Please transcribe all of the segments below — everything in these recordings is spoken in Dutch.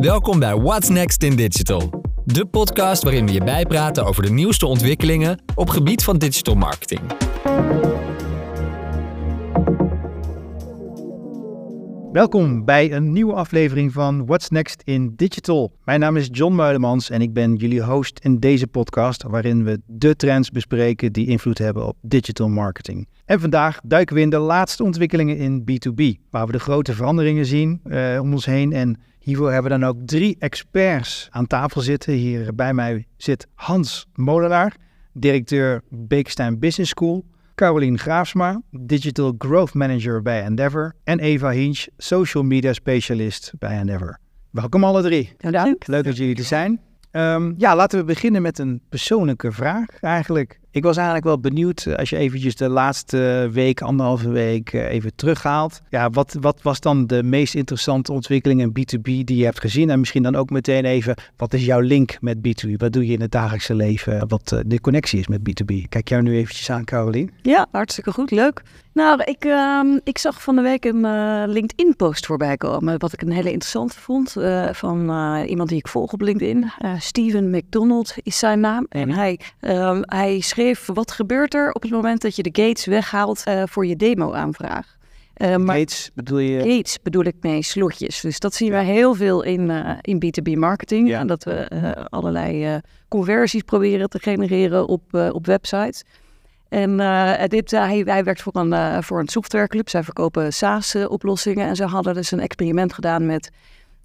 Welkom bij What's Next in Digital. De podcast waarin we je bijpraten over de nieuwste ontwikkelingen op gebied van digital marketing. Welkom bij een nieuwe aflevering van What's Next in Digital. Mijn naam is John Muilemans en ik ben jullie host in deze podcast waarin we de trends bespreken die invloed hebben op digital marketing. En vandaag duiken we in de laatste ontwikkelingen in B2B, waar we de grote veranderingen zien eh, om ons heen. En hiervoor hebben we dan ook drie experts aan tafel zitten. Hier bij mij zit Hans Molenaar, directeur Beekstein Business School. Carolien Graafsma, Digital Growth Manager bij Endeavor. En Eva Hinch, Social Media Specialist bij Endeavor. Welkom alle drie. Dank. Leuk dat jullie er zijn. Um, ja, laten we beginnen met een persoonlijke vraag eigenlijk. Ik was eigenlijk wel benieuwd, als je eventjes de laatste week, anderhalve week even terughaalt. Ja, wat, wat was dan de meest interessante ontwikkeling in B2B die je hebt gezien? En misschien dan ook meteen even, wat is jouw link met B2B? Wat doe je in het dagelijkse leven? Wat de connectie is met B2B? Kijk jou nu eventjes aan, Caroline. Ja, hartstikke goed. Leuk. Nou, ik, uh, ik zag van de week een uh, LinkedIn-post voorbij komen, wat ik een hele interessante vond, uh, van iemand die ik volg op LinkedIn. Steven McDonald is zijn naam. En hij, ehm, hij schreef, wat gebeurt er op het moment dat je de gates weghaalt voor je demo-aanvraag? maar gates bedoel je? Gates bedoel ik mee, slotjes. Dus dat zien we heel veel in, in B2B marketing. Ja. Dat we allerlei conversies proberen te genereren op, op websites. En dit, hij, hij, werkt voor een, voor een softwareclub. Zij verkopen SaaS-oplossingen. En ze hadden dus een experiment gedaan met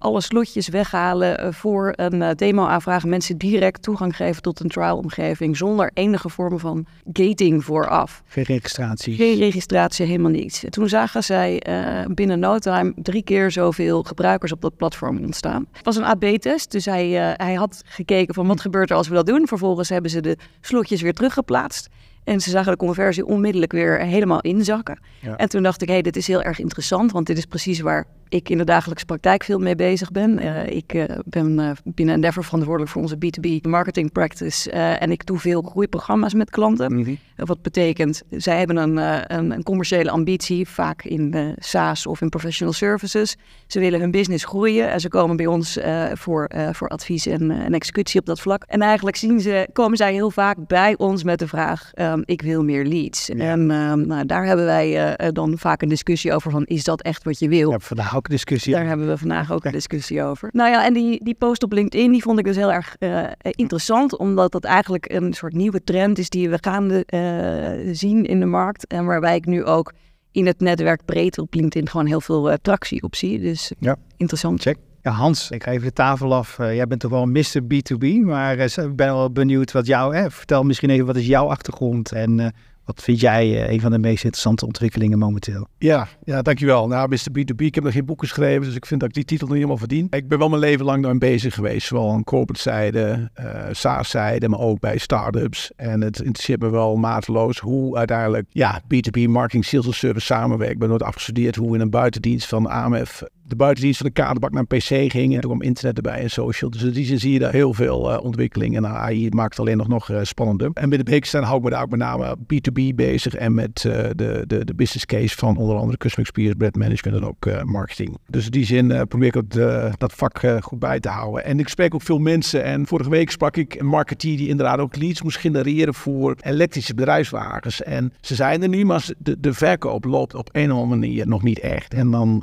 alle slotjes weghalen voor een demo-aanvraag. Mensen direct toegang geven tot een trial-omgeving zonder enige vorm van gating vooraf. Geen registratie. Geen registratie, helemaal niets. Toen zagen zij binnen no time drie keer zoveel gebruikers op dat platform ontstaan. Het was een AB-test, dus hij, hij had gekeken van wat gebeurt er als we dat doen. Vervolgens hebben ze de slotjes weer teruggeplaatst. En ze zagen de conversie onmiddellijk weer helemaal inzakken. Ja. En toen dacht ik, hé, hey, dit is heel erg interessant, want dit is precies waar ik in de dagelijkse praktijk veel mee bezig ben. Uh, ik uh, ben uh, binnen Endeavor verantwoordelijk voor onze B2B marketing practice en ik doe veel groeiprogramma's met klanten. Mm -hmm. wat betekent, zij hebben een, een, een, commerciële ambitie, vaak in SaaS of in professional services. Ze willen hun business groeien en ze komen bij ons voor, voor advies en, en, executie op dat vlak. En eigenlijk zien ze, komen zij heel vaak bij ons met de vraag, um, ik wil meer leads. Ja. En um, nou, daar hebben wij dan vaak een discussie over van, is dat echt wat je wil? Vandaag ook discussie. Daar hebben we vandaag ook een discussie over. Nou ja, en die, die post op LinkedIn, die vond ik dus heel erg uh, interessant, omdat dat eigenlijk een soort nieuwe trend is die we gaande uh, zien in de markt. En waarbij ik nu ook in het netwerk breed op LinkedIn gewoon heel veel tractie op zie. Dus ja. interessant. Check. Ja, Hans, ik ga even de tafel af. Uh, jij bent toch wel Mr. B2B, maar uh, ik ben wel benieuwd wat jou... Hè, vertel misschien even, wat is jouw achtergrond en uh, wat vind jij een van de meest interessante ontwikkelingen momenteel? Ja, ja dankjewel. Nou, Mr. B2B, ik heb nog geen boeken geschreven, dus ik vind dat ik die titel niet helemaal verdien. Ik ben wel mijn leven lang daarmee bezig geweest, zowel aan corporate zijde, SaaS-zijde, maar ook bij start-ups. En het interesseert me wel mateloos hoe uiteindelijk ja, B2B, marketing, sales en service samenwerkt. Ik ben nooit afgestudeerd hoe in een buitendienst van AMF de buitendienst van de kaderbak naar een PC ging. En toen kwam internet erbij en social. Dus in die zin zie je daar heel veel uh, ontwikkeling. En AI maakt het alleen nog, nog uh, spannender. En binnen Beekstein hou ik me daar ook met name B2B bezig. En met uh, de, de, de business case van onder andere customer experience, brand management en ook marketing. Dus in die zin probeer ik ook dat vak goed bij te houden. En ik spreek ook veel mensen. En vorige week sprak ik een marketeer die inderdaad ook leads moest genereren voor elektrische bedrijfswagens. En ze zijn er nu, maar de, de verkoop loopt op een of andere manier nog niet echt. En dan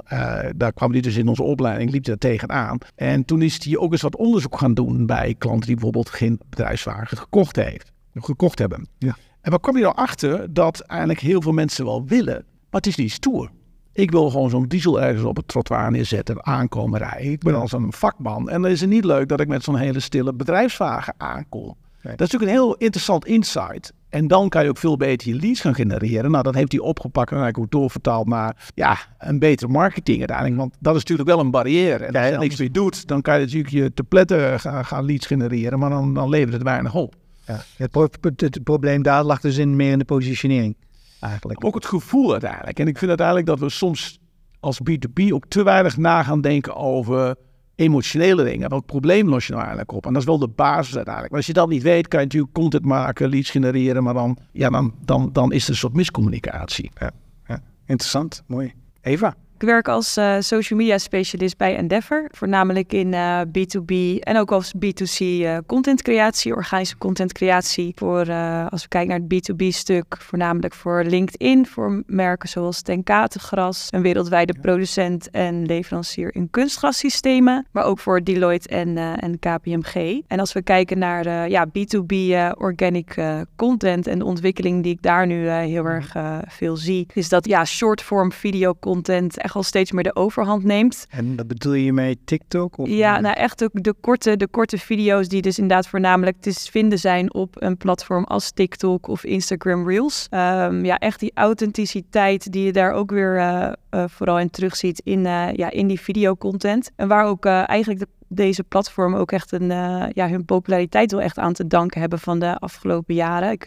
daar kwam die dus in onze opleiding, liep daar tegenaan. En toen is hij ook eens wat onderzoek gaan doen bij klanten die bijvoorbeeld geen bedrijfswagen gekocht heeft. Gekocht hebben. Ja. En wat kwam hij nou achter? Dat eigenlijk heel veel mensen wel willen, maar het is niet stoer. Ik wil gewoon zo'n diesel ergens op het trottoir neerzetten, aankomen rijden. Ik ben als een vakman. En dan is het niet leuk dat ik met zo'n hele stille bedrijfswagen aankom. Nee. Dat is natuurlijk een heel interessant insight. En dan kan je ook veel beter je leads gaan genereren. Nou, dat heeft hij opgepakt en eigenlijk ook doorvertaald naar ja, een betere marketing uiteindelijk. Want dat is natuurlijk wel een barrière. En als je niks meer doet, dan kan je natuurlijk je te pletten gaan, gaan leads genereren. Maar dan, dan levert het weinig op. Ja. Het, pro het, probleem daar lag dus in meer in de positionering eigenlijk. Ook het gevoel uiteindelijk. En ik vind uiteindelijk dat we soms als B2B ook te weinig na gaan denken over emotionele dingen. Welk probleem los je nou eigenlijk op? En dat is wel de basis uiteindelijk. Maar als je dat niet weet, kan je natuurlijk content maken, leads genereren, maar dan, ja, dan, dan, dan is er een soort miscommunicatie. Ja, ja. Interessant, mooi. Eva? Ik werk als uh, social media specialist bij Endeavor, voornamelijk in uh, B2B en ook als B2C uh, content creatie, organische content creatie. Voor, als we kijken naar het B2B stuk, voornamelijk voor LinkedIn, voor merken zoals Tenkatengras, een wereldwijde producent en leverancier in kunstgrassystemen, maar ook voor Deloitte en, en KPMG. En als we kijken naar ja, B2B organic content en de ontwikkeling die ik daar nu heel erg veel zie, is dat ja, short-form video content echt al steeds meer de overhand neemt. En dat bedoel je mee TikTok? Of ja, nou echt de, de, korte, de korte video's die dus inderdaad voornamelijk te vinden zijn op een platform als TikTok of Instagram Reels. Um, ja, echt die authenticiteit die je daar ook weer uh, uh, vooral in terugziet in, uh, ja, in die videocontent. En waar ook eigenlijk de deze platform ook echt een, ja, hun populariteit wel echt aan te danken hebben van de afgelopen jaren. Ik,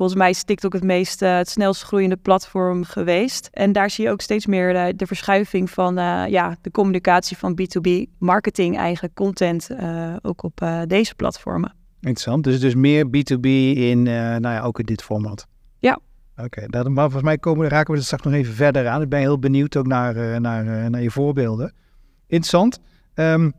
Volgens mij is TikTok het meest uh, het snelst groeiende platform geweest. En daar zie je ook steeds meer de, de verschuiving van uh, ja, de communicatie van B2B marketing, eigenlijk content, ook op deze platformen. Interessant. Dus, dus meer B2B in, nou ja, ook in dit format. Ja. Oké, okay, maar volgens mij komen, raken we er straks nog even verder aan. Ik ben heel benieuwd ook naar, naar, naar je voorbeelden. Interessant. Um,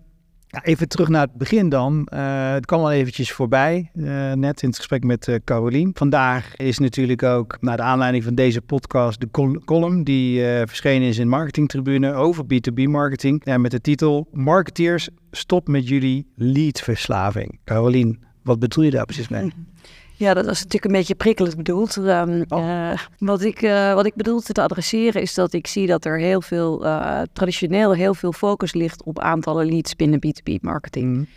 even terug naar het begin dan. Uh, het kwam al eventjes voorbij, uh, net in het gesprek met uh, Carolien. Vandaag is natuurlijk ook, naar de aanleiding van deze podcast, de col column die verschenen is in Marketingtribune over B2B marketing. Ja, met de titel Marketeers, stop met jullie leadverslaving. Carolien, wat bedoel je daar precies mee? Ja, dat was natuurlijk een beetje prikkelend bedoeld. Um, oh. uh, wat, ik, uh, wat ik bedoelde te adresseren is dat ik zie dat er heel veel, uh, traditioneel heel veel focus ligt op aantallen leads binnen B2B marketing. Mm.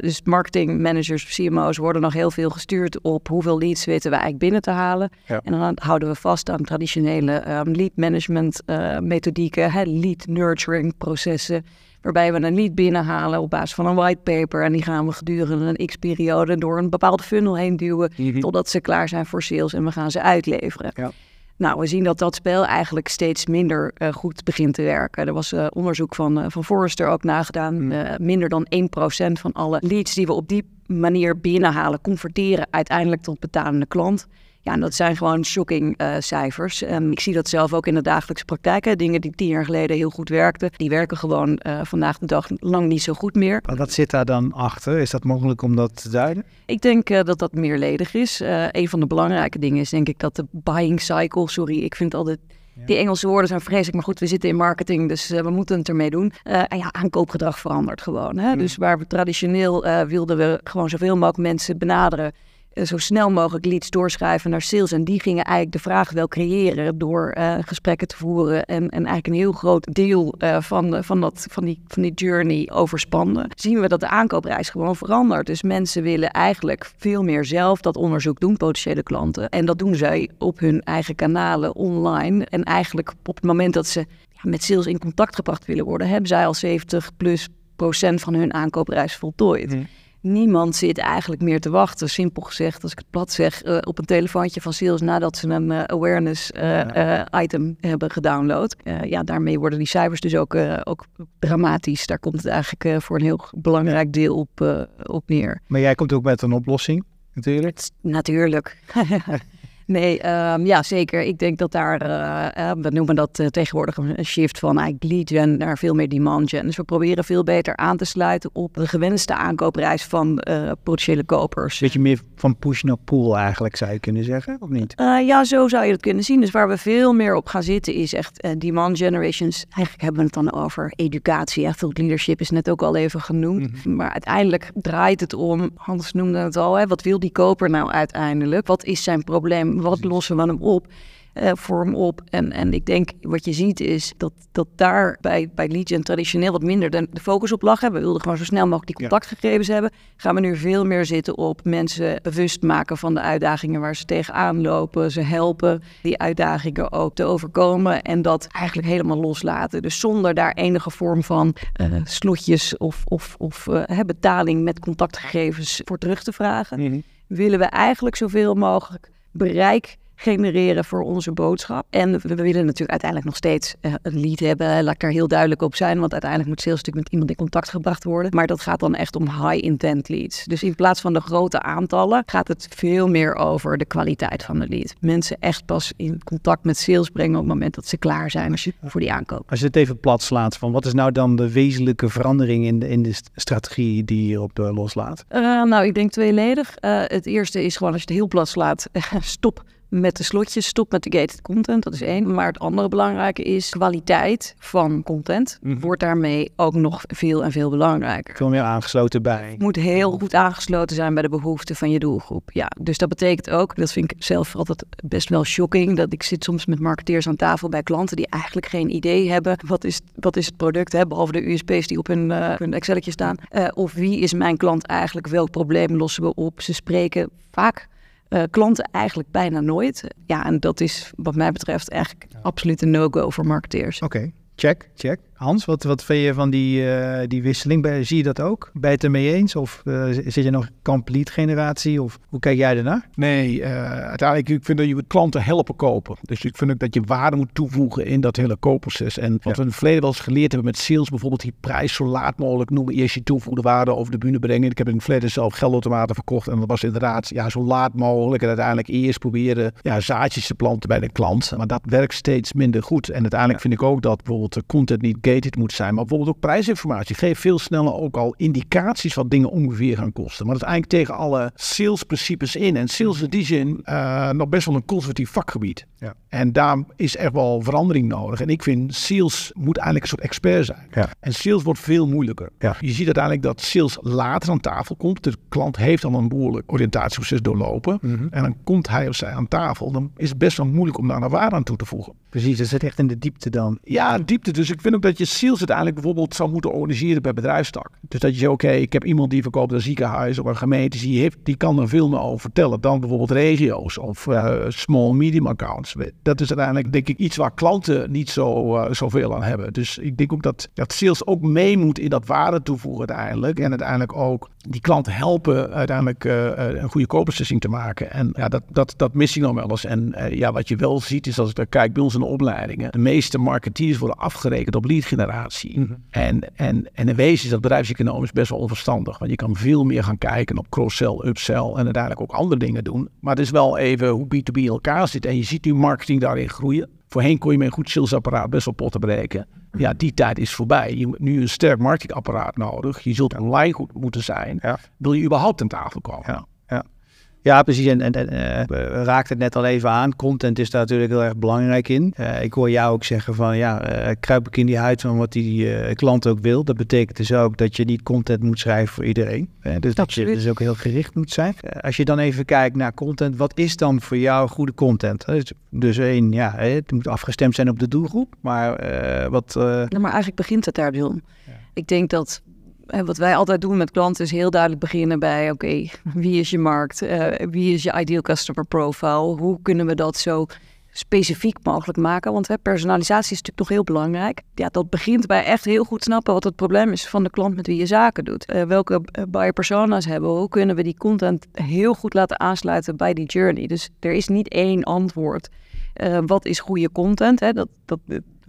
dus marketing managers CMO's worden nog heel veel gestuurd op hoeveel leads weten we eigenlijk binnen te halen. Ja. En dan houden we vast aan traditionele um, lead management methodieken, hè, lead nurturing processen waarbij we een lead binnenhalen op basis van een whitepaper. En die gaan we gedurende een x-periode door een bepaalde funnel heen duwen, mhm. totdat ze klaar zijn voor sales en we gaan ze uitleveren. Ja. Nou, we zien dat dat spel eigenlijk steeds minder uh, goed begint te werken. Er was uh, onderzoek van, uh, van Forrester ook nagedaan. Mhm. minder dan 1% van alle leads die we op die manier binnenhalen, converteren uiteindelijk tot betalende klant. Ja, en dat zijn gewoon shocking uh, cijfers. Um, ik zie dat zelf ook in de dagelijkse praktijk. Dingen die tien jaar geleden heel goed werkten, die werken gewoon uh, vandaag de dag lang niet zo goed meer. Maar wat zit daar dan achter? Is dat mogelijk om dat te duiden? Ik denk uh, dat dat meerledig is. een van de belangrijke dingen is denk ik dat de buying cycle, sorry, ik vind altijd... Die Engelse woorden zijn vreselijk, maar goed, we zitten in marketing, dus we moeten het ermee doen. Uh, en ja, aankoopgedrag verandert gewoon. Hè? Dus waar we traditioneel uh, wilden we gewoon zoveel mogelijk mensen benaderen eh, zo snel mogelijk leads doorschrijven naar sales. En die gingen eigenlijk de vraag wel creëren door uh, gesprekken te voeren. En, en eigenlijk een heel groot deel uh, van, van, dat, van, die, van die journey overspannen. Zien we dat de aankoopreis gewoon verandert. Dus mensen willen eigenlijk veel meer zelf dat onderzoek doen, potentiële klanten. En dat doen zij op hun eigen kanalen online. En eigenlijk op het moment dat ze ja, met sales in contact gebracht willen worden, hebben zij al 70 plus procent van hun aankoopreis voltooid. Mhm niemand zit eigenlijk meer te wachten. Simpel gezegd, als ik het plat zeg, uh, op een telefoontje van sales nadat ze een uh, awareness uh, item hebben gedownload. ja, daarmee worden die cijfers dus ook, ook dramatisch. Daar komt het eigenlijk voor een heel belangrijk deel op, op neer. Maar jij komt ook met een oplossing, natuurlijk? Natuurlijk. Nee, um, ja, zeker. Ik denk dat daar, uh, we noemen dat uh, tegenwoordig een shift van eigenlijk lead gen naar veel meer demand gen. Dus we proberen veel beter aan te sluiten op de gewenste aankoopprijs van uh, potentiële kopers. Beetje meer van push naar pull eigenlijk, zou je kunnen zeggen, of niet? ja, zo zou je dat kunnen zien. Dus waar we veel meer op gaan zitten is echt demand generations. Eigenlijk hebben we het dan over educatie. Thought leadership is net ook al even genoemd. Mhm. Maar uiteindelijk draait het om, Hans noemde het al, hè, wat wil die koper nou uiteindelijk? Wat is zijn probleem? Wat lossen we hem op? Uh, voor hem op. En, en ik denk, wat je ziet is dat, dat daar bij, bij Legion traditioneel wat minder de, de focus op lag. We wilden gewoon zo snel mogelijk die contactgegevens hebben. Gaan we nu veel meer zitten op mensen bewust maken van de uitdagingen waar ze tegenaan lopen. Ze helpen die uitdagingen ook te overkomen. En dat eigenlijk helemaal loslaten. Dus zonder daar enige vorm van uh, slotjes of, of, of uh, betaling met contactgegevens voor terug te vragen. Mhm. Willen we eigenlijk zoveel mogelijk bereik genereren voor onze boodschap. En we, willen natuurlijk uiteindelijk nog steeds eh, een lead hebben. Laat ik daar heel duidelijk op zijn, want uiteindelijk moet sales natuurlijk met iemand in contact gebracht worden. Maar dat gaat dan echt om high-intent leads. Dus in plaats van de grote aantallen gaat het veel meer over de kwaliteit van de lead. Mensen echt pas in contact met sales brengen op het moment dat ze klaar zijn als je, voor die aankoop. Als je het even plat slaat, van wat is nou dan de wezenlijke verandering in de, in de st- strategie die je hierop eh, loslaat? Eh, nou, ik denk tweeledig. Eh, het eerste is gewoon als je het heel plat slaat, stop met de slotjes, stop met de gated content. Dat is één. Maar het andere belangrijke is kwaliteit van content. Mhm. Wordt daarmee ook nog veel en veel belangrijker. Veel meer aangesloten bij. Moet heel goed aangesloten zijn bij de behoeften van je doelgroep. Ja, dus dat betekent ook, dat vind ik zelf altijd best wel shocking, dat ik zit soms met marketeers aan tafel bij klanten die eigenlijk geen idee hebben wat is, wat is het product, hè, behalve de USP's die op hun, op hun Excelletje staan. Eh, of wie is mijn klant eigenlijk, welk probleem lossen we op? Ze spreken vaak eh, klanten eigenlijk bijna nooit. Ja, en dat is wat mij betreft eigenlijk absoluut een no-go voor marketeers. Oké, check, check. Hans, wat, wat vind je van die, eh, die wisseling? Zie je dat ook? Ben je het ermee eens? Of eh, zit je nog complete generatie? Of hoe kijk jij ernaar? Nee, eh, uiteindelijk ik vind dat je klanten helpen kopen. Dus ik vind ook dat je waarde moet toevoegen in dat hele koopproces. En wat Ja. we in het verleden wel eens geleerd hebben met sales, bijvoorbeeld die prijs zo laat mogelijk noemen. Eerst je toegevoegde waarde over de bühne brengen. Ik heb in het verleden zelf geldautomaten verkocht. En dat was inderdaad ja, zo laat mogelijk. En uiteindelijk eerst proberen ja, zaadjes te planten bij de klant. Maar dat werkt steeds minder goed. En uiteindelijk vind ik ook dat bijvoorbeeld de content niet gated moet zijn. Maar bijvoorbeeld ook prijsinformatie. Geef veel sneller ook al indicaties wat dingen ongeveer gaan kosten. Maar dat is eigenlijk tegen alle salesprincipes in. En sales in die zin eh, nog best wel een conservatief vakgebied. Ja. En daar is echt wel verandering nodig. En ik vind sales moet eigenlijk een soort expert zijn. Ja. En sales wordt veel moeilijker. Ja. Je ziet uiteindelijk dat sales later aan tafel komt. De klant heeft al een behoorlijk oriëntatieproces doorlopen. Mhm. En dan komt hij of zij aan tafel. Dan is het best wel moeilijk om daar een waarde aan toe te voegen. Precies, dat zit echt in de diepte dan. Ja, diepte. Dus ik vind ook dat je sales uiteindelijk bijvoorbeeld zou moeten organiseren per bedrijfstak. Dus dat je zegt, oké, ik heb iemand die verkoopt een ziekenhuis of een gemeente. Die, heeft, die kan er veel meer over vertellen dan bijvoorbeeld regio's of eh, small medium accounts. Dat is uiteindelijk denk ik iets waar klanten niet zo, eh, zoveel aan hebben. Dus ik denk ook dat, dat sales ook mee moet in dat waarde toevoegen uiteindelijk. En uiteindelijk ook die klant helpen uiteindelijk eh, eh, een goede koopbeslissing te maken. En ja, dat, dat, dat mis ik nog wel eens. En eh, ja, wat je wel ziet is als ik daar kijk bij ons in de opleidingen. De meeste marketeers worden afgerekend op lead generatie. En, en, en in wezen is dat bedrijfseconomisch best wel onverstandig. Want je kan veel meer gaan kijken op cross-sell, upsell en uiteindelijk ook andere dingen doen. Maar het is wel even hoe B2B in elkaar zit. En je ziet nu marketing daarin groeien. Voorheen kon je met een goed salesapparaat best wel potten breken. Ja, die tijd is voorbij. Je hebt nu een sterk marketingapparaat nodig. Je zult online goed moeten zijn. Wil je überhaupt aan tafel komen? Ja, ja. ja precies. En, en, en eh, we raakten het net al even aan. Content is daar natuurlijk heel erg belangrijk in. Eh, ik hoor jou ook zeggen van ja, eh, kruip ik in die huid van wat die eh, klant ook wil. Dat betekent dus ook dat je niet content moet schrijven voor iedereen. Dus dat je dus ook heel gericht moet zijn. Als je dan even kijkt naar content, wat is dan voor jou goede content? Dus, dus één, ja, hè, het moet afgestemd zijn op de doelgroep. Maar eh, wat... eh, Ja, maar eigenlijk begint het daar, John. Ik denk dat wat wij altijd doen met klanten is heel duidelijk beginnen bij: oké, wie is je markt? Eh, wie is je ideal customer profile? Hoe kunnen we dat zo specifiek mogelijk maken? Want hè, personalisatie is natuurlijk nog heel belangrijk. Ja, dat begint bij echt heel goed snappen wat het probleem is van de klant met wie je zaken doet. Eh, welke eh, buyer persona's hebben we? Hoe kunnen we die content heel goed laten aansluiten bij die journey? Dus er is niet één antwoord. Wat is goede content? Hè? Dat, dat,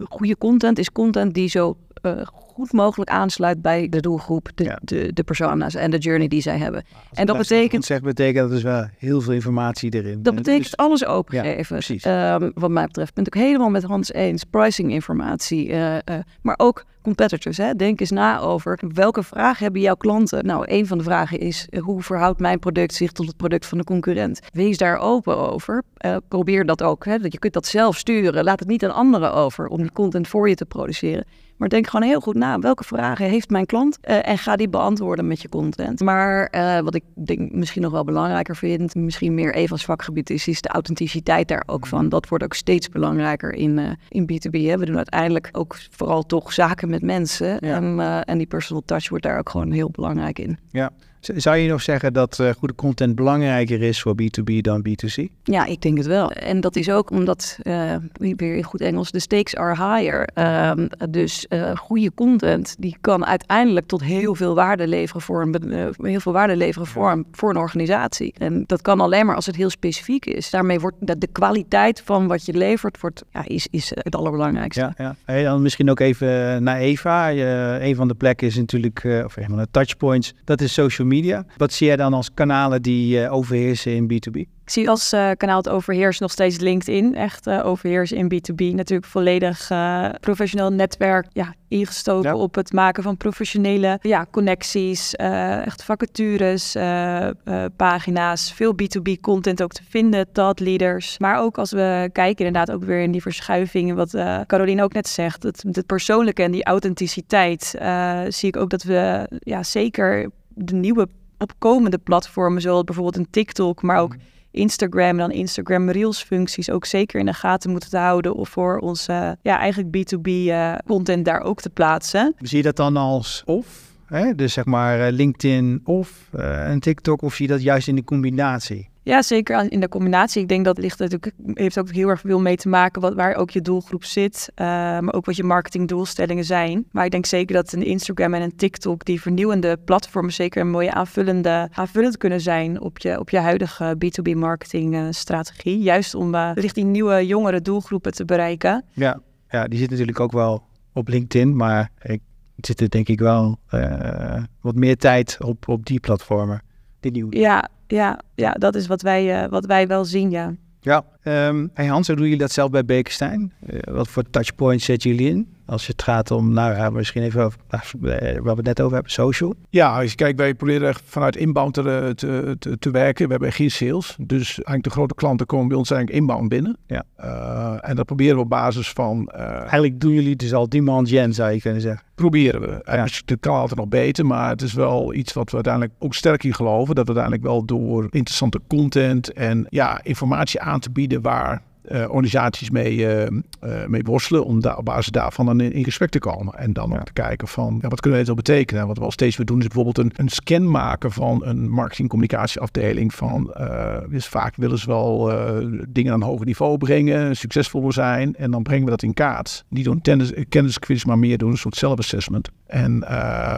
goede content is content die zo eh, goed mogelijk aansluit bij de doelgroep, de, Ja. de, de persona's en de journey die zij hebben. En dat betekent, Zegt betekent dat dus wel heel veel informatie erin. dat betekent dus- alles opengeven. precies. Ehm, wat mij betreft ben ik ook helemaal met Hans eens. Pricing informatie, eh, eh, maar ook competitors. Hè? Denk eens na over welke vragen hebben jouw klanten. Nou, een van de vragen is eh, hoe verhoudt mijn product zich tot het product van de concurrent? Wees daar open over. Probeer dat ook. Hè? Dat Je kunt dat zelf sturen. Laat het niet aan anderen over om die content voor je te produceren. Maar denk gewoon heel goed na. Welke vragen heeft mijn klant? Eh, en ga die beantwoorden met je content. Maar eh, wat ik denk misschien nog wel belangrijker vind, misschien meer even als vakgebied is, is de authenticiteit daar ook van. Dat wordt ook steeds belangrijker in, eh, in B2B. Hè. We doen uiteindelijk ook vooral toch zaken met mensen. Ja. En, en die personal touch wordt daar ook gewoon heel belangrijk in. Ja. Zou je nog zeggen dat uh, goede content belangrijker is voor B2B dan B2C? Ja, ik denk het wel. En dat is ook omdat, uh, weer in goed Engels, de stakes are higher. Um, dus uh, goede content, die kan uiteindelijk tot heel veel waarde leveren voor een, heel veel waarde leveren voor een, voor een organisatie. En dat kan alleen maar als het heel specifiek is. Daarmee wordt de, de kwaliteit van wat je levert, wordt, ja, is, is het allerbelangrijkste. Ja, ja. Hey, dan misschien ook even naar Eva. een van de plekken is natuurlijk, of een van de touchpoints, dat is social media. Wat zie jij dan als kanalen die uh, overheersen in B2B? Ik zie als uh, kanaal het overheersen nog steeds LinkedIn. Echt uh, overheersen in B2B. Natuurlijk volledig professioneel netwerk ja, ingestoken op het maken van professionele ja, connecties. echt vacatures, pagina's. Veel B2B content ook te vinden, thought leaders. Maar ook als we kijken inderdaad ook weer in die verschuivingen. Wat Caroline ook net zegt. Het, het persoonlijke en die authenticiteit. zie ik ook dat we ja, zeker de nieuwe opkomende platformen, zoals bijvoorbeeld een TikTok, maar ook mhm. Instagram en dan Instagram Reels functies ook zeker in de gaten moeten houden of voor onze ja, eigenlijk B2B uh, eh, content daar ook te plaatsen. Zie je dat dan als of? Hè? Dus zeg maar eh, LinkedIn of uh, een TikTok of zie je dat juist in de combinatie? Ja, zeker in de combinatie. Ik denk dat ligt natuurlijk heeft ook heel erg veel mee te maken wat, waar ook je doelgroep zit, uh, maar ook wat je marketingdoelstellingen zijn. Maar ik denk zeker dat een Instagram en een TikTok, die vernieuwende platformen, zeker een mooie aanvullende, aanvullend kunnen zijn op je, op je huidige B2B marketing strategie. Juist om uh, richting nieuwe jongere doelgroepen te bereiken. Ja, ja, die zit natuurlijk ook wel op LinkedIn, maar ik zit er denk ik wel wat meer tijd op, op die platformen. Ja, ja, ja, dat is wat wij, uh, wat wij wel zien, ja. Ja, um, hey Hans, hoe doen jullie dat zelf bij Bekenstein? Uh, wat voor touchpoints zetten jullie in? Als het gaat om, nou ja, misschien even over, nou, eh, waar we het net over hebben, social. Ja, als je kijkt, wij proberen echt vanuit inbound te, te, te, te, werken. We hebben geen sales. Dus eigenlijk de grote klanten komen bij ons eigenlijk inbound binnen. Ja. Uh, en dat proberen we op basis van... Uh, eigenlijk doen jullie dus al demand gen, zou je kunnen zeggen. Proberen we. Ja. Het kan altijd nog beter, maar het is wel iets wat we uiteindelijk ook sterk in geloven. Dat we uiteindelijk wel door interessante content en ja, informatie aan te bieden waar uh, organisaties mee, uh, uh, mee worstelen. Om daar, op basis daarvan dan in, in gesprek te komen. En dan ja. te kijken van ja, wat kunnen we dit betekenen. Wat we al steeds weer doen is bijvoorbeeld een, een scan maken van een marketing-communicatieafdeling. Van, dus vaak willen ze wel dingen aan een hoger niveau brengen, succesvol zijn. En dan brengen we dat in kaart. Niet doen kennis, kennisquiz, maar meer doen een soort self-assessment. En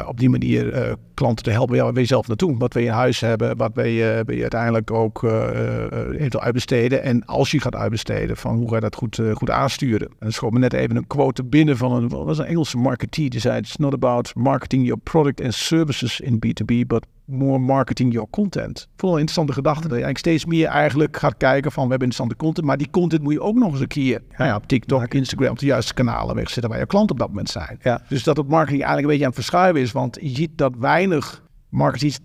op die manier klanten te helpen. Waar wil je zelf naartoe? Wat wil je in huis hebben? Wat wil je, uiteindelijk ook eventueel uitbesteden? En als je gaat uitbesteden van hoe ga je dat goed, goed aansturen. En schoot me net even een quote binnen van een, was een Engelse marketeer die zei: It's not about marketing your product and services in B2B, but more marketing your content. Vooral een interessante gedachte. Dat je eigenlijk steeds meer eigenlijk gaat kijken van we hebben interessante content, maar die content moet je ook nog eens een keer nou ja, op TikTok, Instagram, op de juiste kanalen wegzetten waar je klanten op dat moment zijn. Ja. Dus dat het marketing eigenlijk een beetje aan het verschuiven is, want je ziet dat weinig marketeers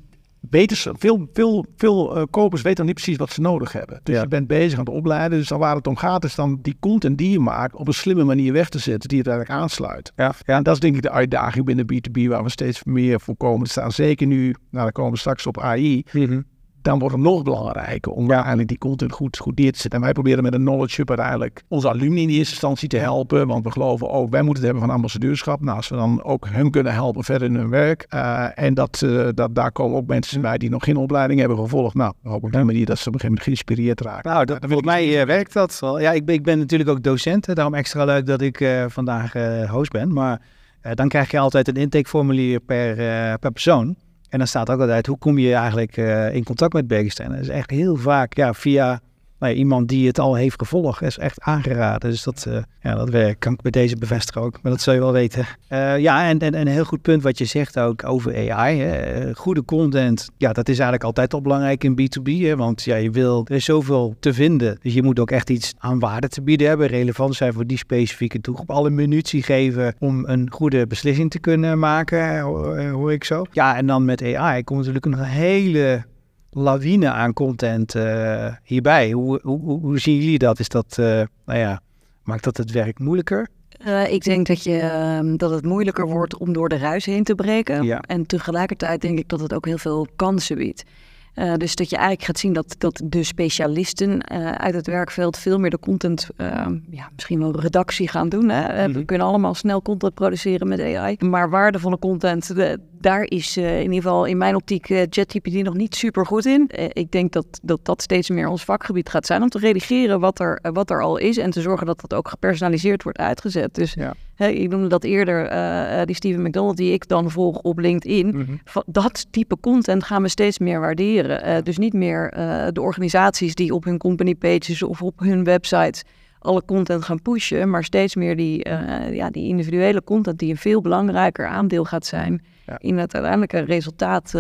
weten ze, veel, veel, veel uh, kopers weten dan niet precies wat ze nodig hebben. Dus je bent bezig aan het opleiden. Dus dan waar het om gaat, is dan die content die je maakt op een slimme manier weg te zetten, die het eigenlijk aansluit. Ja. ja en dat is denk ik de uitdaging binnen B2B, waar we steeds meer voor komen te staan. Zeker nu, nou, dan komen we straks op AI. Mm dan wordt het nog belangrijker om ja. eigenlijk die content goed, goed neer te zetten. En wij proberen met een knowledge hub uiteindelijk onze alumni in eerste instantie te helpen. Want we geloven ook, wij moeten het hebben van ambassadeurschap. Nou, als we dan ook hun kunnen helpen verder in hun werk. Uh, en dat, uh, dat, daar komen ook mensen bij die nog geen opleiding hebben gevolgd. Nou, op die manier dat ze op een gegeven moment geïnspireerd raken. Nou, dat, volgens mij uh, werkt dat wel. Ja, ik ben, ik ben natuurlijk ook docent. Daarom extra leuk dat ik vandaag host ben. Maar dan krijg je altijd een intakeformulier per, per persoon. En dan staat ook altijd, hoe kom je eigenlijk uh, in contact met Bekenstein? Dat is echt heel vaak ja, via nou, iemand die het al heeft gevolgd. is echt aangeraden. Dus dat, uh, ja, dat werkt, kan ik bij deze bevestigen ook. Maar dat zul je wel weten. Uh, ja, en, en, en, een heel goed punt wat je zegt ook over AI. Hè. Goede content, ja, dat is eigenlijk altijd al belangrijk in B2B. Hè, want ja, je wil, er is zoveel te vinden. Dus je moet ook echt iets aan waarde te bieden hebben. Relevant zijn voor die specifieke doelgroep. Alle munitie geven om een goede beslissing te kunnen maken, hoor ik zo. Ja, en dan met AI komt natuurlijk een hele lawine aan content uh, hierbij. Hoe, hoe, hoe, zien jullie dat? Is dat, uh, nou ja, maakt dat het werk moeilijker? Uh, ik denk dat, je, ehm, dat het moeilijker wordt om door de ruis heen te breken. Ja. En tegelijkertijd denk ik dat het ook heel veel kansen biedt. Uh, dus dat je eigenlijk gaat zien dat, dat de specialisten uh, uit het werkveld veel meer de content, uh, ja, misschien wel redactie gaan doen. Hè? We kunnen allemaal snel content produceren met AI. Maar waardevolle content, de, daar is in ieder geval in mijn optiek ChatGPT nog niet super goed in. ik denk dat, dat dat steeds meer ons vakgebied gaat zijn om te redigeren wat er, wat er al is en te zorgen dat dat ook gepersonaliseerd wordt uitgezet. Dus ja. Ik noemde dat eerder, die Steven McDonald die ik dan volg op LinkedIn. Mm Dat type content gaan we steeds meer waarderen. Uh, dus niet meer uh, de organisaties die op hun company pages of op hun websites alle content gaan pushen, maar steeds meer die, uh, ja, die individuele content die een veel belangrijker aandeel gaat zijn ja. in het uiteindelijke resultaat.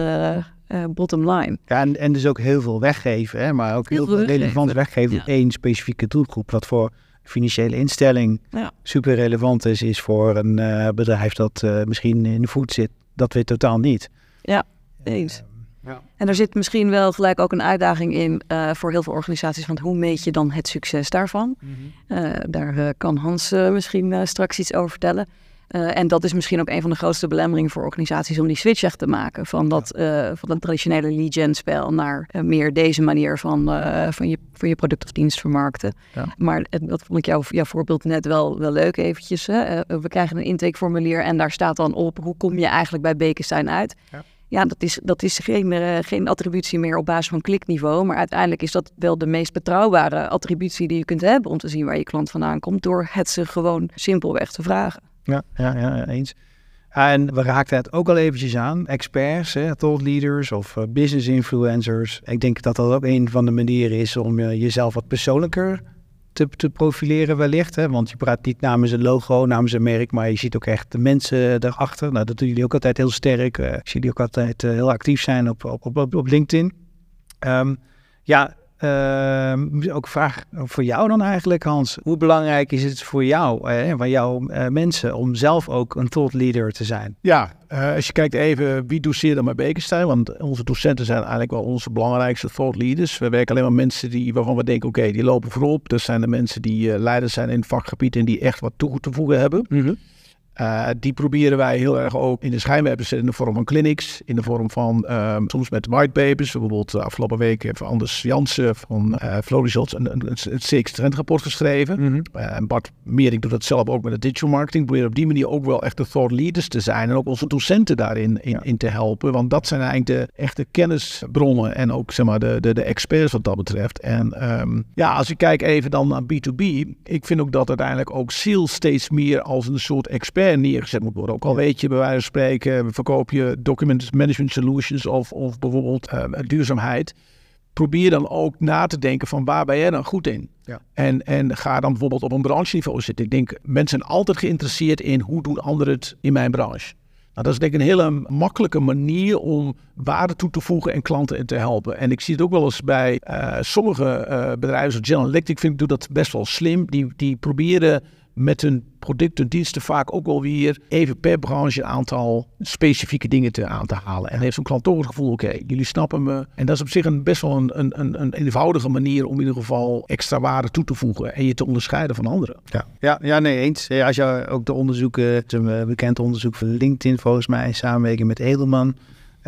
bottom line. Ja, en, en dus ook heel veel weggeven, hè, maar ook heel, veel relevant weggeven op één specifieke doelgroep. Wat voor financiële instelling ja. super relevant is, is voor een bedrijf dat misschien in de voet zit. Dat weet totaal niet. Ja, eens. Ja. En er zit misschien wel gelijk ook een uitdaging in uh, voor heel veel organisaties. Want hoe meet je dan het succes daarvan? Mm -hmm. uh, daar uh, kan Hans misschien straks iets over vertellen. En dat is misschien ook een van de grootste belemmeringen voor organisaties om die switch echt te maken. Van dat, ja. van dat traditionele lead gen spel naar meer deze manier van, van, je, van je product of dienst vermarkten. Ja. Maar dat vond ik jouw, jouw voorbeeld net wel, wel leuk eventjes. Hè? we krijgen een intakeformulier en daar staat dan op hoe kom je eigenlijk bij Bekenstein uit. Ja ja, dat is, dat is geen, geen attributie meer op basis van klikniveau. Maar uiteindelijk is dat wel de meest betrouwbare attributie die je kunt hebben om te zien waar je klant vandaan komt. Door het ze gewoon simpelweg te vragen. Ja, ja, ja eens. En we raakten het ook al eventjes aan. Experts, hè, thought leaders of uh, business influencers. Ik denk dat dat ook een van de manieren is om uh, jezelf wat persoonlijker te, te profileren wellicht. Hè? Want je praat niet namens een logo, namens een merk, maar je ziet ook echt de mensen daarachter. Nou, dat doen jullie ook altijd heel sterk. Uh, zie jullie ook altijd heel actief zijn op, op, op, op LinkedIn. Um, ja, uh, ook een vraag voor jou dan eigenlijk, Hans. Hoe belangrijk is het voor jou en van jouw uh, mensen om zelf ook een thought leader te zijn? Ja, uh, als je kijkt even wie doseert dan bij Bekenstein, want onze docenten zijn eigenlijk wel onze belangrijkste thought leaders. We werken alleen maar mensen die, waarvan we denken, oké, die lopen voorop. Dat zijn de mensen die leiders zijn in het vakgebied en die echt wat toe te voegen hebben. Mm -hmm. Uh, die proberen wij heel erg ook in de schijnwerper te zetten in de vorm van clinics, in de vorm van um, soms met whitepapers. Bijvoorbeeld uh, afgelopen week heeft Anders Jansen van uh, een, een, een CX trendrapport geschreven. Mm -hmm. en Bart Meering doet dat zelf ook met de digital marketing. Proberen op die manier ook wel echt de thought leaders te zijn en ook onze docenten daarin in, te helpen. Want dat zijn eigenlijk de echte kennisbronnen en ook zeg maar de, de, de experts wat dat betreft. En um, ja, als ik kijk even dan naar B2B, ik vind ook dat uiteindelijk ook sales steeds meer als een soort expert neergezet moet worden. Ook al weet je bij wijze van spreken, verkoop je document management solutions of, of bijvoorbeeld uh, duurzaamheid. Probeer dan ook na te denken van waar ben jij dan goed in? Ja. En, en ga dan bijvoorbeeld op een brancheniveau zitten. Ik denk, mensen zijn altijd geïnteresseerd in hoe doen anderen het in mijn branche. Nou, dat is denk ik een hele makkelijke manier om waarde toe te voegen en klanten te helpen. En ik zie het ook wel eens bij uh, sommige uh, bedrijven, zoals General Electric, vind ik, doet dat best wel slim. Die, die proberen met hun producten en diensten vaak ook wel weer even per branche een aantal specifieke dingen te, aan te halen. En heeft zo'n klant toch het gevoel, oké, jullie snappen me. En dat is op zich een, best wel een, een, een eenvoudige manier om in ieder geval extra waarde toe te voegen en je te onderscheiden van anderen. Ja, ja, ja nee, eens. Ja, als je ook de onderzoeken, het een bekend onderzoek van LinkedIn volgens mij, in samenwerking met Edelman,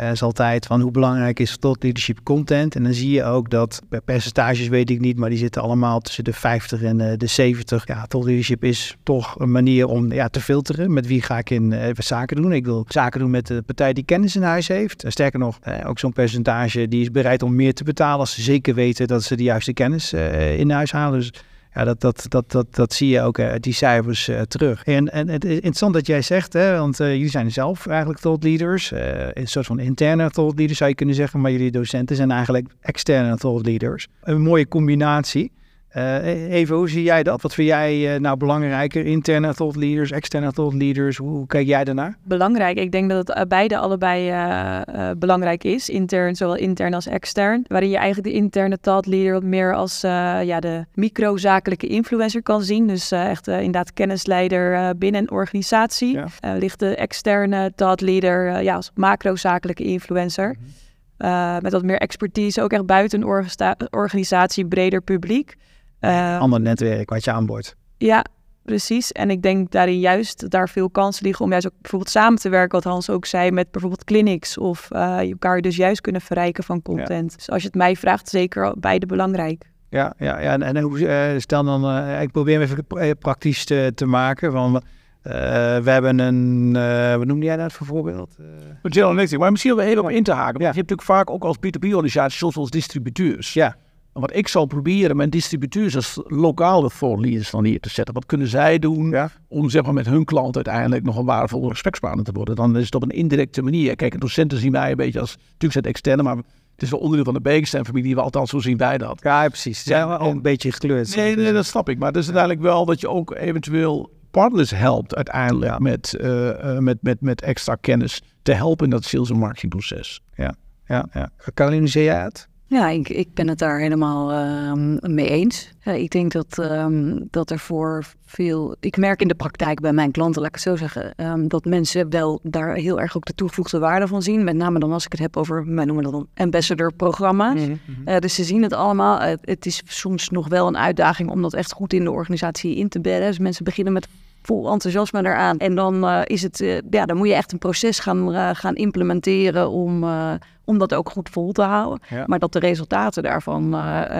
uh, is altijd van hoe belangrijk is tot leadership content. En dan zie je ook dat, bij percentages weet ik niet, maar die zitten allemaal tussen de 50 en uh, de 70. Ja, tot leadership is toch een manier om ja, te filteren. Met wie ga ik in zaken doen? Ik wil zaken doen met de partij die kennis in huis heeft. En sterker nog, ook zo'n percentage die is bereid om meer te betalen als ze zeker weten dat ze de juiste kennis in huis halen. Dus ja, dat, dat, dat, dat, dat zie je ook uit die cijfers uh, terug. En, en het is interessant dat jij zegt, hè, want uh, jullie zijn zelf eigenlijk thought leaders. Een soort van interne thought leaders zou je kunnen zeggen, maar jullie docenten zijn eigenlijk externe thought leaders. Een mooie combinatie. Uh, even, hoe zie jij dat? Wat vind jij uh, nou belangrijker? Interne thought leaders, externe thought leaders? Hoe, hoe kijk jij daarnaar? Belangrijk. Ik denk dat het uh, beide allebei belangrijk is. Intern, zowel intern als extern. Waarin je eigenlijk de interne thought leader wat meer als ja, de microzakelijke influencer kan zien. Dus echt inderdaad kennisleider binnen een organisatie. Ja. ligt de externe thought leader ja, als macrozakelijke influencer. Mm-hmm. met wat meer expertise, ook echt buiten een organisatie, breder publiek. Uh, Ander netwerk wat je aanboort. Ja, Precies, en ik denk daarin juist daar veel kansen liggen om juist ook bijvoorbeeld samen te werken, wat Hans ook zei, met bijvoorbeeld clinics of uh, je elkaar dus juist kunnen verrijken van content. Dus als je het mij vraagt, zeker beide belangrijk. Ja, ja, ja en, en hoe, uh, stel dan, uh, ik probeer hem even praktisch te, te maken. Van, uh, we hebben een, wat noemde jij dat voor voorbeeld? General Electric, maar misschien wel even om in te haken. Ja. Je hebt natuurlijk vaak ook als B2B-organisatie, soms als distributeurs. Ja. Wat ik zal proberen mijn distributeurs als lokale thought leaders dan neer te zetten. Wat kunnen zij doen ja. om zeg maar, met hun klant uiteindelijk nog een waardevolle gesprekspartner te worden? Dan is het op een indirecte manier. Kijk, docenten zien mij een beetje als, natuurlijk zijn het externe, maar het is wel onderdeel van de Bekenstein-familie, althans zo zien wij dat. Ja, precies. Ze zijn wel een beetje gekleurd. Nee, nee, dat snap ik. Maar het is uiteindelijk wel dat je ook eventueel partners helpt uiteindelijk ja. met, uh, uh, met, met, met extra kennis te helpen in dat sales- en marketingproces. Ja, ja, ja. Caroline, zie jij het? Ja, ik, ik ben het daar helemaal uh, mee eens. Ja, ik denk dat, um, dat er voor veel. Ik merk in de praktijk bij mijn klanten, laat ik het zo zeggen, um, dat mensen wel daar heel erg ook de toegevoegde waarde van zien. Met name dan als ik het heb over, wij noemen dat dan ambassador-programma's. Mm -hmm. uh, dus ze zien het allemaal. Uh, het is soms nog wel een uitdaging om dat echt goed in de organisatie in te bedden. Dus mensen beginnen met vol enthousiasme eraan. En dan uh, is het, uh, ja, dan moet je echt een proces gaan, uh, gaan implementeren om, om dat ook goed vol te houden. Ja. Maar dat de resultaten daarvan,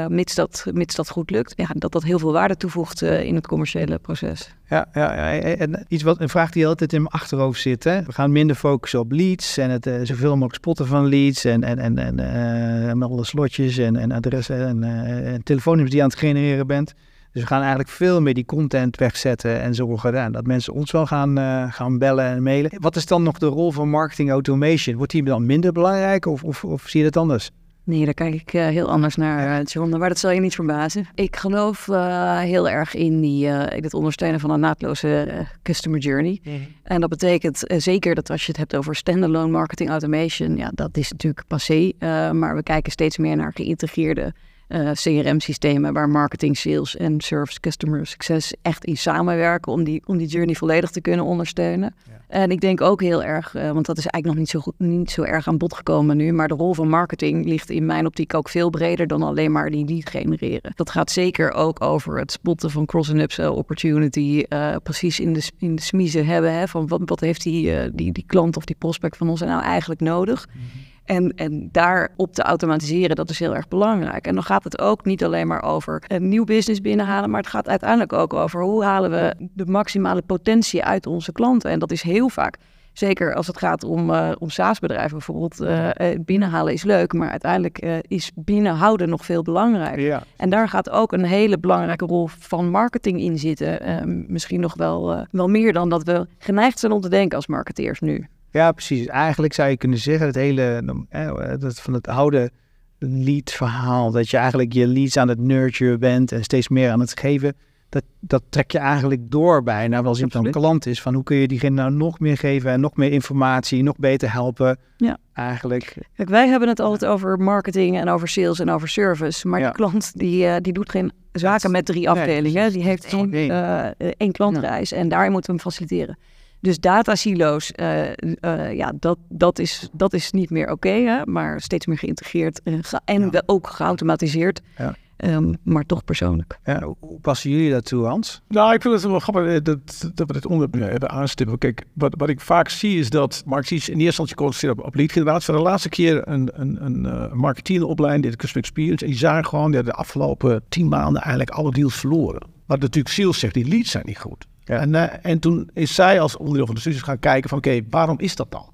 mits, dat, mits dat goed lukt, ja, dat dat heel veel waarde toevoegt in het commerciële proces. Ja, ja, ja, en iets wat, een vraag die altijd in mijn achterhoofd zit. Hè? We gaan minder focussen op leads en het zoveel mogelijk spotten van leads en, en, en, en met alle slotjes en, en adressen en, en telefoonnummers die je aan het genereren bent. Dus we gaan eigenlijk veel meer die content wegzetten en zorgen ja, dat mensen ons wel gaan, uh, gaan bellen en mailen. Wat is dan nog de rol van marketing automation? Wordt die dan minder belangrijk of, of, of zie je dat anders? Nee, daar kijk ik uh, heel anders naar, uh, John. Maar dat zal je niet verbazen. Ik geloof uh, heel erg in, die, in het ondersteunen van een naadloze customer journey. Mhm. En dat betekent zeker dat als je het hebt over standalone marketing automation, ja, dat is natuurlijk passé. maar we kijken steeds meer naar geïntegreerde uh, CRM-systemen waar marketing, sales en service customer success echt in samenwerken om die, om die journey volledig te kunnen ondersteunen. Ja. En ik denk ook heel erg, uh, want dat is eigenlijk nog niet zo, goed, niet zo erg aan bod gekomen nu, maar de rol van marketing ligt in mijn optiek ook veel breder dan alleen maar die lead genereren. Dat gaat zeker ook over het spotten van cross- en upsell opportunity, uh, precies in de, in de smiezen hebben hè, van wat, wat heeft die, die, die klant of die prospect van ons nou eigenlijk nodig. Mm-hmm. En, en daarop te automatiseren, dat is heel erg belangrijk. En dan gaat het ook niet alleen maar over een nieuw business binnenhalen, maar het gaat uiteindelijk ook over hoe halen we de maximale potentie uit onze klanten. En dat is heel vaak, zeker als het gaat om, uh, om SaaS-bedrijven bijvoorbeeld, uh, binnenhalen is leuk, maar uiteindelijk uh, is binnenhouden nog veel belangrijker. Ja. En daar gaat ook een hele belangrijke rol van marketing in zitten. misschien nog wel, wel meer dan dat we geneigd zijn om te denken als marketeers nu. Ja, precies. Eigenlijk zou je kunnen zeggen, het hele eh, dat van het oude lead verhaal, dat je eigenlijk je leads aan het nurturen bent en steeds meer aan het geven, dat, dat trek je eigenlijk door bijna, als iemand een klant is, van hoe kun je diegene nou nog meer geven en nog meer informatie, nog beter helpen. Ja. Eigenlijk. Kijk, wij hebben het altijd over marketing en over sales en over service, maar Ja. de klant die, uh, die doet geen zaken met drie afdelingen, die heeft één, één. uh, één klantreis en daarin moeten we hem faciliteren. Dus datasilo's, uh, uh, ja, dat, dat, is, dat is niet meer oké, okay, maar steeds meer geïntegreerd en, ge en Ja. ook geautomatiseerd, Ja. um, maar toch persoonlijk. Ja, hoe- passen jullie dat toe, Hans? Nou, ik vind het wel grappig eh, dat, dat we dit onderwerp aanstippen. Kijk, wat, wat ik vaak zie is dat marketeers in eerste instantie concentreren op, op lead generatie. De laatste keer een, een, een uh, marketeer in de opleiding, dit Customer Experience. En die zagen gewoon, de afgelopen tien maanden eigenlijk alle deals verloren. Wat natuurlijk sales zegt, die leads zijn niet goed. Ja. En, uh, en toen is zij als onderdeel van de studies gaan kijken van, oké, waarom is dat dan?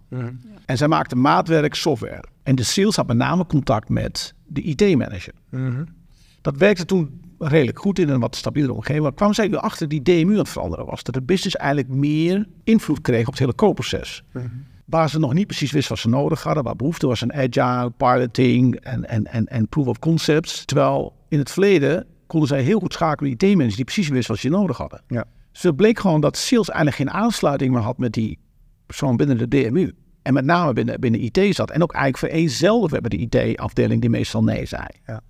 En zij maakte maatwerk software. En de sales had met name contact met de IT-manager. Dat werkte toen redelijk goed in een wat stabielere omgeving. Maar kwam zij nu achter die DMU aan het veranderen was. Dat de business eigenlijk meer invloed kreeg op het hele koopproces. Waar ze nog niet precies wist wat ze nodig hadden. Waar behoefte was aan agile, piloting en, en, en, en proof of concepts. Terwijl in het verleden konden zij heel goed schakelen met IT-managers die precies wisten wat ze nodig hadden. Ja. Dus het bleek gewoon dat sales eigenlijk geen aansluiting meer had met die persoon binnen de DMU. En met name binnen, binnen IT zat. En ook eigenlijk vereenzelvigd werd met de IT-afdeling die meestal nee zei. Ja.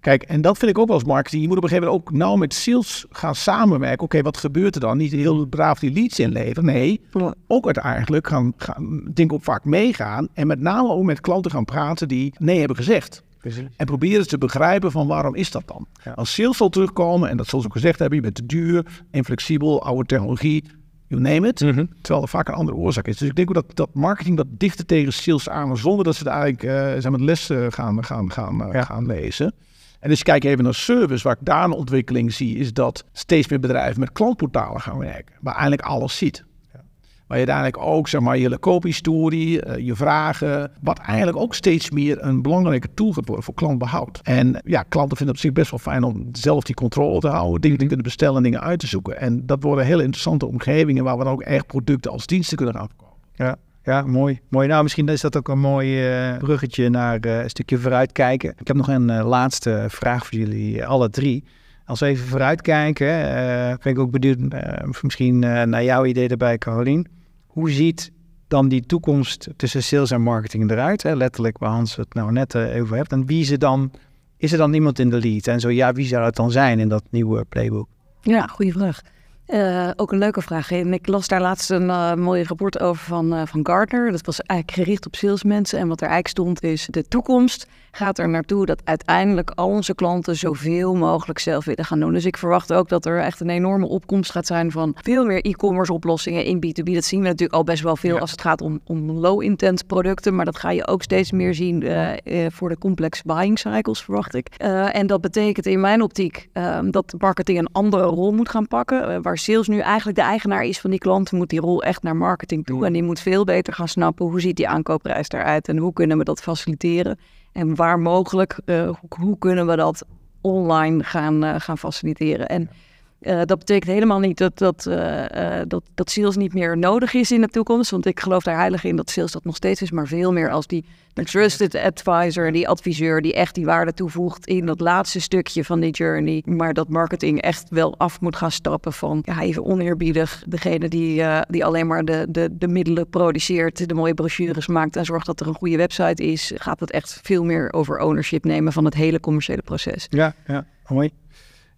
Kijk, en dat vind ik ook wel als marketing. Je moet op een gegeven moment ook nauw met sales gaan samenwerken. Oké, wat gebeurt er dan? Niet heel braaf die leads inleveren. Nee, ook uiteindelijk gaan, gaan dingen ook vaak meegaan. En met name ook met klanten gaan praten die nee hebben gezegd. Precies. En probeer eens te begrijpen van waarom is dat dan? Ja. Als sales zal terugkomen, en dat zoals ik gezegd heb, je bent te duur, inflexibel, oude technologie, you name it. Mhm. Terwijl er vaak een andere oorzaak is. Dus ik denk ook dat, dat marketing dat dichter tegen sales aan, zonder dat ze er eigenlijk eh zijn met lessen gaan, gaan, gaan, eh, Ja. gaan lezen. En dus kijk even naar service, waar ik daar een ontwikkeling zie, is dat steeds meer bedrijven met klantportalen gaan werken. Waar eigenlijk alles ziet. Waar je uiteindelijk ook zeg maar, je koophistorie, eh, je vragen, wat eigenlijk ook steeds meer een belangrijke tool gaat worden voor klantbehoud. En ja, klanten vinden het op zich best wel fijn om zelf die controle te houden, dingen te kunnen bestellen en dingen uit te zoeken. En dat worden hele interessante omgevingen waar we dan ook echt producten als diensten kunnen gaan verkopen. Ja, ja mooi. mooi. Nou, misschien is dat ook een mooi eh, bruggetje naar eh, een stukje vooruitkijken. Ik heb nog een laatste vraag voor jullie, alle drie. Als we even vooruitkijken, ben ik ook benieuwd, misschien naar jouw idee daarbij, Carolien. Hoe ziet dan die toekomst tussen sales en marketing eruit? Hè? Letterlijk waar Hans het nou net eh, over hebt. En wie er dan, is er dan iemand in de lead? En zo ja, wie zou het dan zijn in dat nieuwe playbook? Ja, goede vraag. Eh, ook een leuke vraag. En ik las daar laatst een uh, mooi rapport over van, uh, van Gartner. Dat was eigenlijk gericht op salesmensen. En wat er eigenlijk stond is, de toekomst gaat er naartoe dat uiteindelijk al onze klanten zoveel mogelijk zelf willen gaan doen. Dus ik verwacht ook dat er echt een enorme opkomst gaat zijn van veel meer e-commerce oplossingen in B2B. Dat zien we natuurlijk al best wel veel ja. als het gaat om, om low-intent producten. Maar dat ga je ook steeds meer zien voor de complex buying cycles, verwacht ik. en dat betekent in mijn optiek dat marketing een andere rol moet gaan pakken. Waar sales nu eigenlijk de eigenaar is van die klanten, moet die rol echt naar marketing toe. En die moet veel beter gaan snappen hoe ziet die aankoopprijs eruit en hoe kunnen we dat faciliteren. En waar mogelijk, uh, hoe, hoe, kunnen we dat online gaan, uh, gaan faciliteren. En uh, dat betekent helemaal niet dat, dat, dat, dat sales niet meer nodig is in de toekomst. Want ik geloof daar heilig in dat sales dat nog steeds is. Maar veel meer als die, trusted advisor, die adviseur die echt die waarde toevoegt in dat laatste stukje van die journey. Maar dat marketing echt wel af moet gaan stappen van, ja, even oneerbiedig, degene die, uh, die alleen maar de, de, de middelen produceert, de mooie brochures maakt en zorgt dat er een goede website is, gaat het echt veel meer over ownership nemen van het hele commerciële proces. Ja, ja, mooi.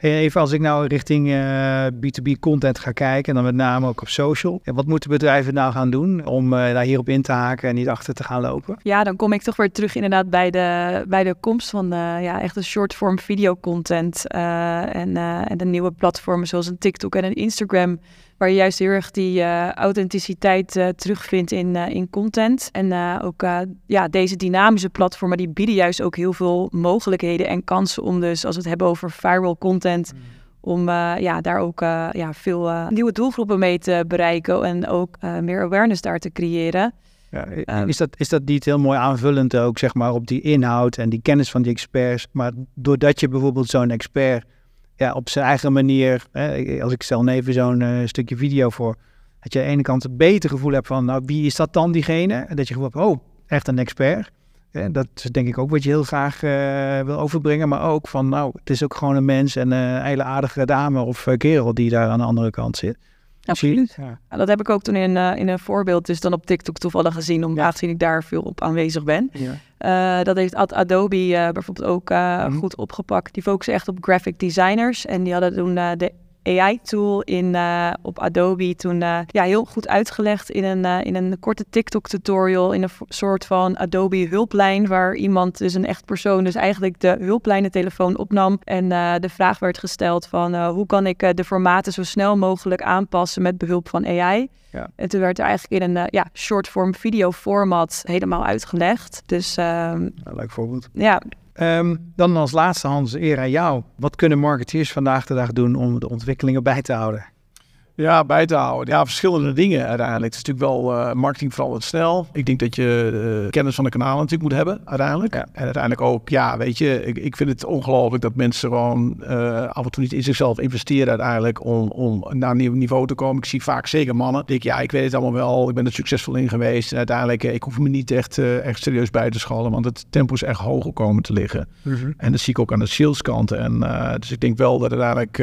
Hey, even als ik nou richting uh, B2B content ga kijken, en dan met name ook op social. Wat moeten bedrijven nou gaan doen om uh, daar hierop in te haken en niet achter te gaan lopen? Ja, dan kom ik toch weer terug inderdaad bij de, bij de komst van ja, echt een short-form videocontent. en, en de nieuwe platformen zoals een TikTok en een Instagram. Waar je juist heel erg die uh, authenticiteit uh, terugvindt in, uh, in content. En ook ja, deze dynamische platformen die bieden juist ook heel veel mogelijkheden en kansen om dus, als we het hebben over viral content, mm. om ja, daar ook ja, veel nieuwe doelgroepen mee te bereiken en ook meer awareness daar te creëren. Ja, is, dat, is dat niet heel mooi aanvullend ook, zeg maar, op die inhoud en die kennis van die experts? Maar doordat je bijvoorbeeld zo'n expert ja, op zijn eigen manier, hè, als ik stel even zo'n uh, stukje video voor, dat je aan de ene kant een beter gevoel hebt van, nou, wie is dat dan diegene? En dat je gewoon, oh, echt een expert. Ja, dat is denk ik ook wat je heel graag uh, wil overbrengen, maar ook van, nou, het is ook gewoon een mens en een hele aardige dame of uh, kerel die daar aan de andere kant zit. Absoluut. Ja. Ja, dat heb ik ook toen in, uh, in een voorbeeld, dus dan op TikTok toevallig gezien, omdat aangezien ik daar veel op aanwezig ben. Ja. Uh, dat heeft Adobe uh, bijvoorbeeld ook mm. goed opgepakt. Die focussen echt op graphic designers. En die hadden toen de AI-tool in, op Adobe toen ja, heel goed uitgelegd in een, in een korte TikTok-tutorial. In een soort van Adobe-hulplijn, waar iemand, dus een echt persoon, dus eigenlijk de hulplijnentelefoon opnam. En de vraag werd gesteld van hoe kan ik de formaten zo snel mogelijk aanpassen met behulp van AI. Ja. En toen werd er eigenlijk in een ja, short-form video format helemaal uitgelegd. Dus, um, ja, leuk voorbeeld. Ja. Um, dan als laatste, Hans, eer aan jou. Wat kunnen marketeers vandaag de dag doen om de ontwikkelingen bij te houden? Ja, bij te houden. Ja, verschillende dingen uiteindelijk. Het is natuurlijk wel uh, marketing verandert snel. Ik denk dat je uh, kennis van de kanalen natuurlijk moet hebben uiteindelijk. Ja. En uiteindelijk ook, ja, weet je, ik, ik vind het ongelooflijk dat mensen gewoon uh, af en toe niet in zichzelf investeren uiteindelijk om, om naar een nieuw niveau te komen. Ik zie vaak zeker mannen. Die ik, ja, ik weet het allemaal wel. Ik ben er succesvol in geweest. En uiteindelijk, ik hoef me niet echt, echt serieus bij te schallen, want het tempo is echt hoger komen te liggen. Mm -hmm. En dat zie ik ook aan de saleskant. En dus ik denk wel dat uiteindelijk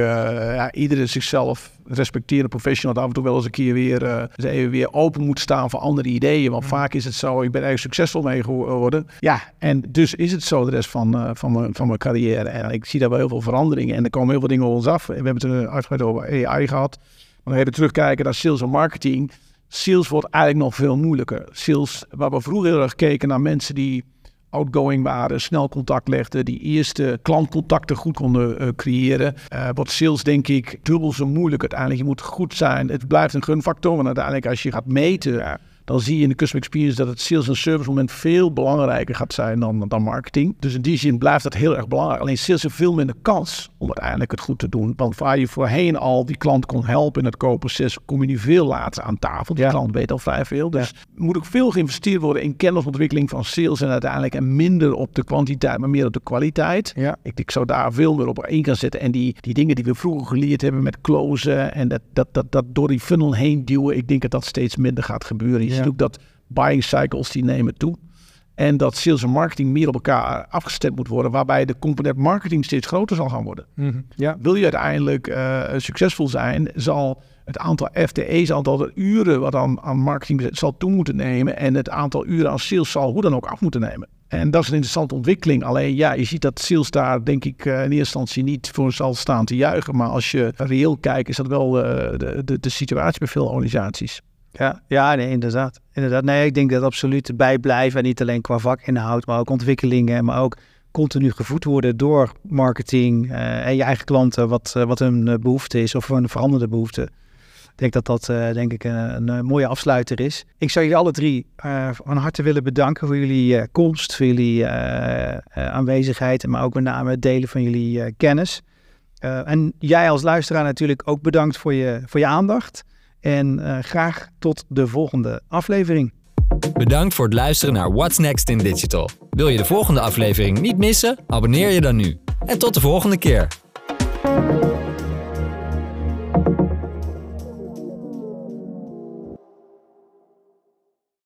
ja, iedereen zichzelf respecteren professional dat af en toe wel eens een keer weer, uh, even weer open moet staan voor andere ideeën. Want mm. vaak is het zo, ik ben erg succesvol mee geworden. Ja, en dus is het zo de rest van, uh, van, mijn, van mijn carrière. En ik zie daar wel heel veel veranderingen. En er komen heel veel dingen op ons af. We hebben het uitgebreid over AI gehad. Maar even terugkijken naar sales en marketing. Sales wordt eigenlijk nog veel moeilijker. Sales, waar we vroeger heel erg keken naar mensen die outgoing waren, snel contact legden, die eerste klantcontacten goed konden uh, creëren. Uh, wat sales denk ik dubbel zo moeilijk uiteindelijk. Je moet goed zijn. Het blijft een gunfactor, want uiteindelijk als je gaat meten dan zie je in de customer experience dat het sales en service moment veel belangrijker gaat zijn dan, dan marketing. Dus in die zin blijft dat heel erg belangrijk. Alleen sales heeft veel minder kans om uiteindelijk het goed te doen. Want waar je voorheen al die klant kon helpen in het koopproces, kom je nu veel later aan tafel. Die klant weet al vrij veel. Dus ja. moet ook veel geïnvesteerd worden in kennisontwikkeling van sales en uiteindelijk en minder op de kwantiteit, maar meer op de kwaliteit. Ja. Ik, ik zou daar veel meer op één gaan zetten. En die, die dingen die we vroeger geleerd hebben met closen en dat, dat, dat, dat door die funnel heen duwen, ik denk dat dat steeds minder gaat gebeuren. Je ziet ook dat buying cycles die nemen toe. En dat sales en marketing meer op elkaar afgestemd moet worden, waarbij de component marketing steeds groter zal gaan worden. Mhm. ja. Wil je uiteindelijk uh, succesvol zijn, zal het aantal FTE's, aantal uren wat aan, aan marketing zal toe moeten nemen en het aantal uren aan sales zal hoe dan ook af moeten nemen. En dat is een interessante ontwikkeling. Alleen ja, je ziet dat sales daar denk ik uh, in eerste instantie niet voor zal staan te juichen. Maar als je reëel kijkt, is dat wel uh, de, de, de situatie bij veel organisaties. Ja, ja inderdaad. inderdaad. Nee, ik denk dat absoluut bijblijven. En niet alleen qua vakinhoud, maar ook ontwikkelingen. Maar ook continu gevoed worden door marketing uh, en je eigen klanten. Wat, uh, wat hun uh, behoefte is of een veranderde behoefte. Ik denk dat dat denk ik een, een, mooie afsluiter is. Ik zou jullie alle drie van harte willen bedanken voor jullie komst, voor jullie aanwezigheid. Maar ook met name het delen van jullie kennis. en jij als luisteraar natuurlijk ook bedankt voor je, voor je aandacht. En uh, graag tot de volgende aflevering. Bedankt voor het luisteren naar What's Next in Digital. Wil je de volgende aflevering niet missen? Abonneer je dan nu. En tot de volgende keer.